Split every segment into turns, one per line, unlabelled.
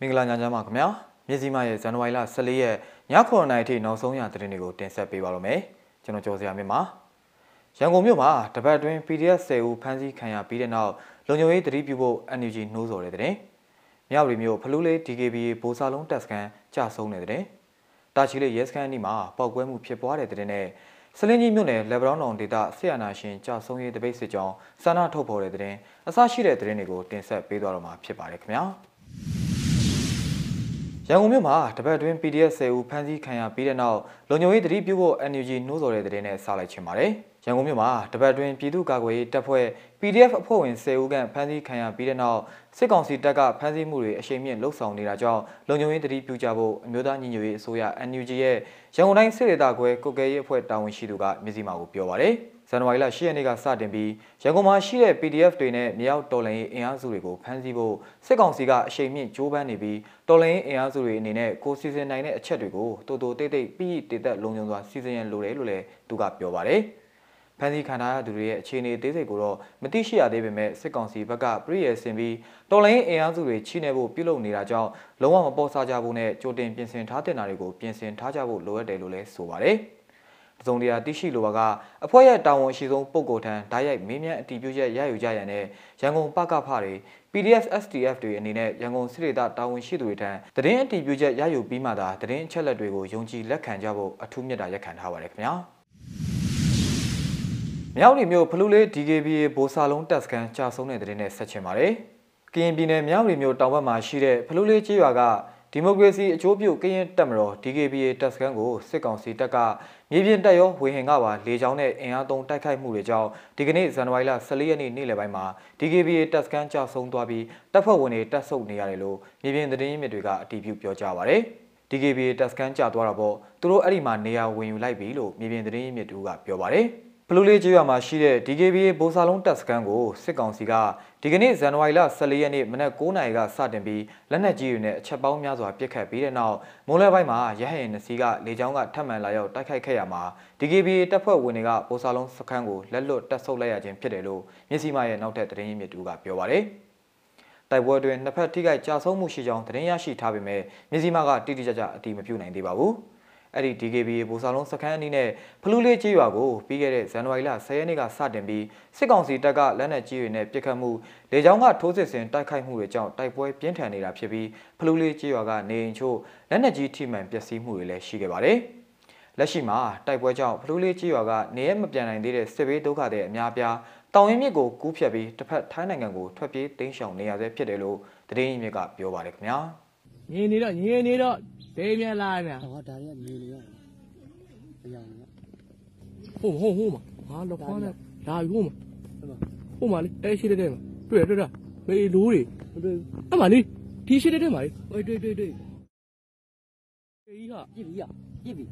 မင်္ဂလာညချမ်းပါခင်ဗျာမြစည်းမရဲ့ဇန်နဝါရီလ14ရက်ည9:00နာရီထိနောက်ဆုံးရသတင်းတွေကိုတင်ဆက်ပေးပါရမယ်ကျွန်တော်ကျော်စရာမြင့်ပါရန်ကုန်မြို့မှာတပတ်အတွင်း PDF 10ဦးဖမ်းဆီးခံရပြီးတဲ့နောက်လုံခြုံရေးတတိပြုဖို့ NUG နှိုးဆော်တဲ့တဲ့မြောက်ရီမြို့ဖလူးလေး DKBA ဘိုးစာလုံးတပ်စခန်းကြဆုံးတဲ့တဲ့တာချီလေးရဲစခန်းအနီးမှာပောက်ကွဲမှုဖြစ်ပွားတဲ့တဲ့နဲ့စလင်းကြီးမြို့နယ်လေဗရောင်းတောင်ဒေသဆီယနာရှင်ကြဆုံးရေးတပိတ်စစ်ကြောင်းစာနာထုတ်ဖော်တဲ့တဲ့အစရှိတဲ့တဲ့တွေကိုတင်ဆက်ပေးသွားတော့မှာဖြစ်ပါတယ်ခင်ဗျာ ရန်ကုန်မြို့မှာတပတ်အတွင်း PDF 10ဦးဖမ်းဆီးခံရပြီးတဲ့နောက်လုံခြုံရေးတတိပြုဖို့ NUG နှိုးဆော်တဲ့တဲ့နဲ့စလိုက်ချင်ပါတယ်။ ရန်ကုန်မြို့မှာတပတ်အတွင်းပြည်သူ့ကာကွယ်ရေးတပ်ဖွဲ့ PDF အဖွဲ့ဝင်10ဦးခန့်ဖမ်းဆီးခံရပြီးတဲ့နောက်စစ်ကောင်စီတပ်ကဖမ်းဆီးမှုတွေအရှိန်မြင့်လှုပ်ဆောင်နေတာကြောင့်လုံခြုံရေးတတိပြုကြဖို့အမျိုးသားညီညွတ်ရေးအစိုးရ NUG ရဲ့ရန်ကုန်တိုင်းစစ်ဒေသခွဲကုတ်ကဲရေးအဖွဲ့တာဝန်ရှိသူကမြစည်းမာကိုပြောပါတယ်။ဇန်နဝါရီလ10ရက်နေ့ကစတင်ပြီးရန်ကုန်မှာရှိတဲ့ PDF တွေနဲ့မြောက်တော်လှန်ရေးအင်အားစုတွေကိုဖမ်းဆီးဖို့စစ်ကောင်စီကအရှိန်မြင့်ကြိုးပမ်းနေပြီးတော်လှန်ရေးအင်အားစုတွေအနေနဲ့ကိုစီစဉ်နိုင်တဲ့အချက်တွေကိုတိုးတိုးတိတ်တိတ်ပြီးတည်သက်လုံခြုံစွာစီစဉ်ရန်လိုတယ်လို့လည်းသူကပြောပါတယ်။ ဖန်စီခံထားရသူတွေရဲ့အခြေအနေအသေးစိတ်ကိုတော့မသိရှိရသေးပေမဲ့စစ်ကောင်စီဘက်ကပြည်ရယ်ဆင်ပြီးတော်လိုင်းအင်အားစုတွေချိနေဖို့ပြုလုပ်နေတာကြောင့်လုံးဝမပေါ်ဆကြဘူးနဲ့ကြိုတင်ပြင်ဆင်ထားတဲ့နာတွေကိုပြင်ဆင်ထားကြဖို့လိုအပ်တယ်လို့လည်းဆိုပါတယ်။တစုံတရာသိရှိလိုပါကအဖွဲ့ရဲ့တာဝန်အရှိဆုံးပုဂ္ဂိုလ်ထံဓာတ်ရိုက်မင်းမြန်အတီးပြုချက်ရယူကြရန်နဲ့ရန်ကုန်ပကဖတွေ PDF STF တွေအနေနဲ့ရန်ကုန်စစ်ဒေသတာဝန်ရှိသူတွေထံသတင်းအတီးပြုချက်ရယူပြီးမှသာသတင်းအချက်လက်တွေကိုယုံကြည်လက်ခံကြဖို့အထူးမြတ်တာရက်ခံထားပါတယ်ခင်ဗျာ မြောက်ရီမြို့ဖလူးလေး DKBA ဘိုးစာလုံးတပ်စခန်းကြာဆုံးတဲ့သတင်းနဲ့ဆက်ချင်ပါတယ်ကရင်ပြည်နယ်မြောက်ရီမြို့တောင်ဘက်မှာရှိတဲ့ဖလူးလေးကျေးရွာကဒီမိုကရေစီအကျိုးပြုကရင်တပ်မတော် DKBA တပ်စခန်းကိုစစ်ကောင်စီတပ်ကမြေပြင်တပ်ရောဝေဟင်ကပါလေကြောင်းနဲ့အင်အားသုံးတိုက်ခိုက်မှုတွေကြောင့်ဒီကနေ့ဇန်နဝါရီလ14ရက်နေ့နေ့လယ်ပိုင်းမှာ DKBA တပ်စခန်းကျဆုံးသွားပြီးတပ်ဖွဲ့ဝင်တွေတပ်ဆုပ်နေရတယ်လို့မြေပြင်သတင်းရင်းမြစ်တွေကအတည်ပြုပြောကြားပါရယ် DKBA တပ်စခန်းကျသွားတာပေါ့သူတို့အဲ့ဒီမှာနေရာဝင်ယူလိုက်ပြီလို့မြေပြင်သတင်းရင်းမြစ်တူကပြောပါရယ် ဘလူးလေးကျေးရွာမှာရှိတဲ့ DKBA ဘိုးစာလုံးတပ်စခန်းကိုစစ်ကောင်စီကဒီကနေ့ဇန်နဝါရီလ14ရက်နေ့မနက်9:00နာရီကစတင်ပြီးလက်နက်ကြီးတွေနဲ့အချက်ပေါင်းများစွာပစ်ခတ်ပြီးတဲ့နောက်မိုးလဲပိုင်းမှာရဟရင်နစီကလေကြောင်းကထပ်မံလာရောက်တိုက်ခိုက်ခဲ့ရမှာ DKBA တပ်ဖွဲ့ဝင်တွေကဘိုးစာလုံးစခန်းကိုလက်လွတ်တပ်ဆုပ်လိုက်ရခြင်းဖြစ်တယ်လို့မြစီမာရဲ့နောက်ထပ်သတင်းရင်းမြစ်တူကပြောပါရယ်တိုက်ပွဲတွင်နှစ်ဖက်ထိခိုက်ကြဆုံးမှုရှိကြောင်းသတင်းရရှိထားပေမဲ့မြစီမာကတိတိကျကျအတိမပြုနိုင်သေးပါဘူး။ အဲ့ဒီ DKBA ဘူစာလုံးစခန်းအနီးနဲ့ဖလူးလေးကျေးရွာကိုပြီးခဲ့တဲ့ဇန်နဝါရီလ10ရက်နေ့ကစတင်ပြီးစစ်ကောင်စီတပ်ကလက်နက်ကြီးတွေနဲ့ပစ်ခတ်မှုလေကြောင်းကထိုးစစ်ဆင်တိုက်ခိုက်မှုတွေကြောင့်တိုက်ပွဲပြင်းထန်နေတာဖြစ်ပြီးဖလူးလေးကျေးရွာကနေအိမ်ချို့လက်နက်ကြီးထိမှန်ပျက်စီးမှုတွေလည်းရှိခဲ့ပါတယ်။လက်ရှိမှာတိုက်ပွဲကြောင့်ဖလူးလေးကျေးရွာကနေရမပြန်နိုင်သေးတဲ့စစ်ဘေးဒုက္ခတွေအများပြားတောင်ရင်မြစ်ကိုကူးဖြတ်ပြီးတစ်ဖက်ထိုင်းနိုင်ငံကိုထွက်ပြေးတိမ်းရှောင်နေရဆဲဖြစ်တယ်လို့သတင်းရင်းမြစ်ကပြောပါတယ်ခင်ဗျာ။
ညီနေတော့ညီနေတော့ဒေးမြန်လာပြန်
ဟောဒါတွေကမြင်နေရအရာ
တွေကဟိုဟိုဟိုမှာဟာလောက်ခွားနဲ့လာပြီဟိုမှာဟိုမှာလေအဲရှိတဲ့တဲ့မှာတွေ့တွေ့တွေ့မေးလိုးတွေအဲ့မှာလေဒီရှိတဲ့တဲ့မှာလေ
ဝေးတွေ့တွေ့တွေ့
အေးဟာ
ပြစ်ပြီရပြစ်ပြီ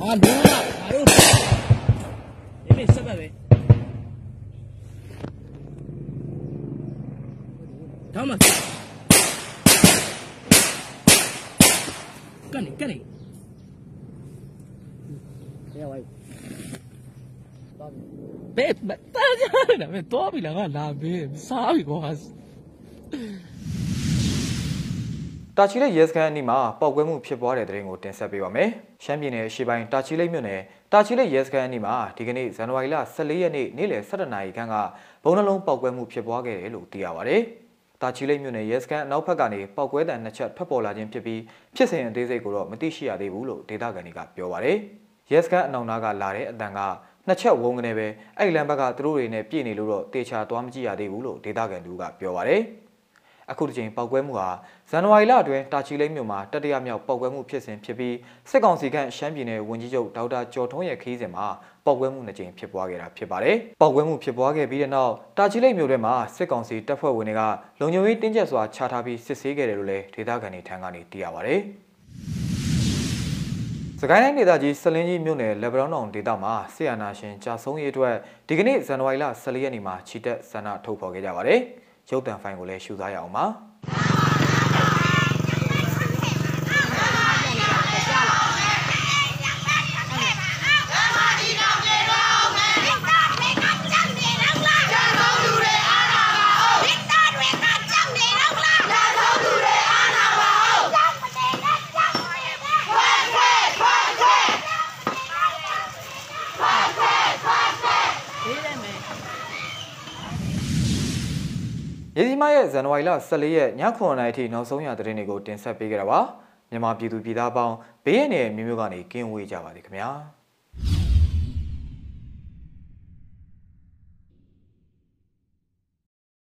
ဟာလိုးလားငါတို့ဒီမေးဆက်ပါပဲဒါမှ ကနေကနေ
ဘယ်ဝိုင်း
ဘယ်တာကြတယ်ဘယ်တော့ပြီလားငါလာဘယ်စားပြီကွာ
တာချီလိတ်ရဲစခန်းအနီးမှာပောက်ကွဲမှုဖြစ်ပွားတဲ့တဲ့ရင်ကိုတင်ဆက်ပေးပါမယ်။ရှမ်းပြည်နယ်အရှေ့ပိုင်းတာချီလိတ်မြို့နယ်တာချီလိတ်ရဲစခန်းအနီးမှာဒီကနေ့ဇန်နဝါရီလ14ရက်နေ့နေ့လယ်17နာရီခန့်ကဘုံနှလုံးပောက်ကွဲမှုဖြစ်ပွားခဲ့တယ်လို့သိရပါဗျ။ တာချီလိတ်မြို့နယ်ရဲစခန်းအနောက်ဘက်ကနေပောက်ကွဲတံနှစ်ချက်ထွက်ပေါ်လာခြင်းဖြစ်ပြီးဖြစ်စဉ်အသေးစိတ်ကိုတော့မသိရှိရသေးဘူးလို့ဒေသခံတွေကပြောပါရယ်ရဲစခန်းအနောက်နားကလာတဲ့အတန်ကနှစ်ချက်ဝုန်းကနေပဲအဲ့လမ်းဘက်ကသူတို့တွေနဲ့ပြည်နေလို့တော့တေချာသွားမကြည့်ရသေးဘူးလို့ဒေသခံတို့ကပြောပါရယ် အခုတစ်ချိန်ပောက်ကွဲမှုဟာဇန်နဝါရီလအတွင်းတာချီလိမ့်မြို့မှာတတိယမြောက်ပောက်ကွဲမှုဖြစ်စဉ်ဖြစ်ပြီးစစ်ကောင်စီကရှမ်းပြည်နယ်ဝန်ကြီးချုပ်ဒေါက်တာကျော်ထွန်းရဲ့ခီးစဉ်မှာပောက်ကွဲမှုနှစ်ကြိမ်ဖြစ်ပွားခဲ့တာဖြစ်ပါတယ်။ပောက်ကွဲမှုဖြစ်ပွားခဲ့ပြီးတဲ့နောက်တာချီလိမ့်မြို့ထဲမှာစစ်ကောင်စီတပ်ဖွဲ့ဝင်တွေကလုံခြုံရေးတင်းကျပ်စွာချထားပြီးစစ်ဆေးခဲ့တယ်လို့လည်းဒေသခံတွေထံကနေသိရပါတယ်။စကိုင်းတိုင်းဒေသကြီးစလင်းကြီးမြို့နယ်လေဗရောင်းတောင်ဒေသမှာဆီယနာရှင်ကြာဆုံးရေးအတွက်ဒီကနေ့ဇန်နဝါရီလ14ရက်နေ့မှာချီတက်ဆန္ဒထုတ်ဖော်ခဲ့ကြပါတယ်။ ရုပ်တံဖိုင်ကိုလည်းရှုသားရအောင်ပါ ရေစီမရဲ့ဇန်နဝါရီလ14ရက်ည9:00နာရီထိနောက်ဆုံးရသတင်းတွေကိုတင်ဆက်ပေးကြတာပါမြန်မာပြည်သူပြည်သားပေါင်းဘေးရန်ရဲ့မျိုးမျိုးကနေကင်းဝေးကြပါစေခင်ဗျာ